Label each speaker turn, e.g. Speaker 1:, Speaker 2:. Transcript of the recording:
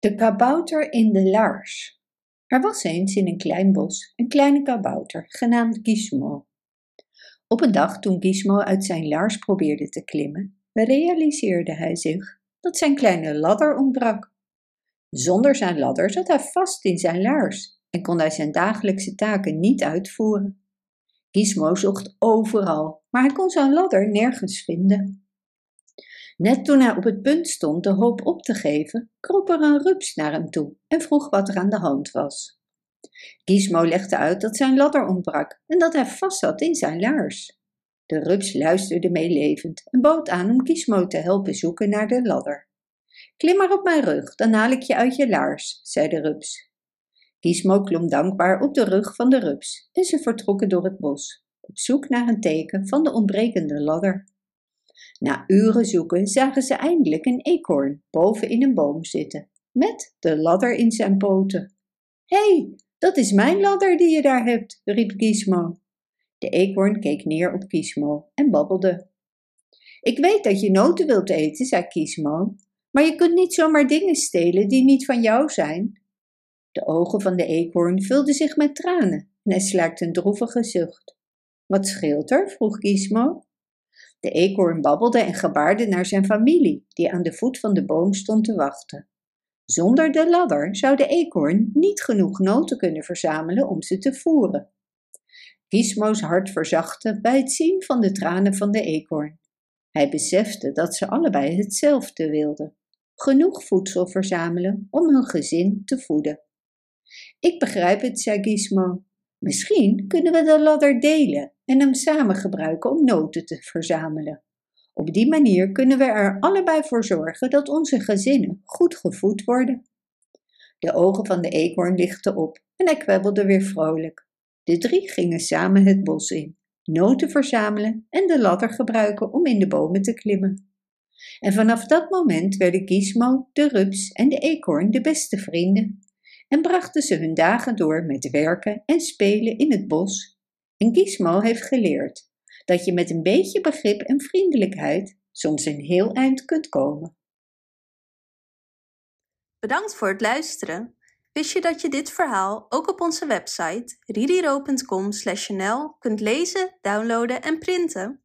Speaker 1: De kabouter in de laars. Er was eens in een klein bos een kleine kabouter, genaamd Gizmo. Op een dag toen Gizmo uit zijn laars probeerde te klimmen, realiseerde hij zich dat zijn kleine ladder ontbrak. Zonder zijn ladder zat hij vast in zijn laars en kon hij zijn dagelijkse taken niet uitvoeren. Gizmo zocht overal, maar hij kon zijn ladder nergens vinden. Net toen hij op het punt stond de hoop op te geven, kroop er een rups naar hem toe en vroeg wat er aan de hand was. Gizmo legde uit dat zijn ladder ontbrak en dat hij vast zat in zijn laars. De rups luisterde meelevend en bood aan om Gizmo te helpen zoeken naar de ladder. Klim maar op mijn rug, dan haal ik je uit je laars, zei de rups. Gizmo klom dankbaar op de rug van de rups en ze vertrokken door het bos, op zoek naar een teken van de ontbrekende ladder. Na uren zoeken zagen ze eindelijk een eekhoorn boven in een boom zitten, met de ladder in zijn poten. Hé, hey, dat is mijn ladder die je daar hebt, riep Gizmo. De eekhoorn keek neer op Gizmo en babbelde. Ik weet dat je noten wilt eten, zei Gizmo, maar je kunt niet zomaar dingen stelen die niet van jou zijn. De ogen van de eekhoorn vulden zich met tranen en hij slaakte een droevige zucht. Wat scheelt er? vroeg Gizmo. De eekhoorn babbelde en gebaarde naar zijn familie, die aan de voet van de boom stond te wachten. Zonder de ladder zou de eekhoorn niet genoeg noten kunnen verzamelen om ze te voeren. Gizmo's hart verzachtte bij het zien van de tranen van de eekhoorn. Hij besefte dat ze allebei hetzelfde wilden: genoeg voedsel verzamelen om hun gezin te voeden. Ik begrijp het, zei Gizmo. Misschien kunnen we de ladder delen en hem samen gebruiken om noten te verzamelen. Op die manier kunnen we er allebei voor zorgen dat onze gezinnen goed gevoed worden. De ogen van de eekhoorn lichten op en hij kwebbelde weer vrolijk. De drie gingen samen het bos in, noten verzamelen en de ladder gebruiken om in de bomen te klimmen. En vanaf dat moment werden Gizmo, de rups en de eekhoorn de beste vrienden en brachten ze hun dagen door met werken en spelen in het bos. En Gizmo heeft geleerd dat je met een beetje begrip en vriendelijkheid soms een heel eind kunt komen.
Speaker 2: Bedankt voor het luisteren. Wist je dat je dit verhaal ook op onze website ririro.com/nl kunt lezen, downloaden en printen?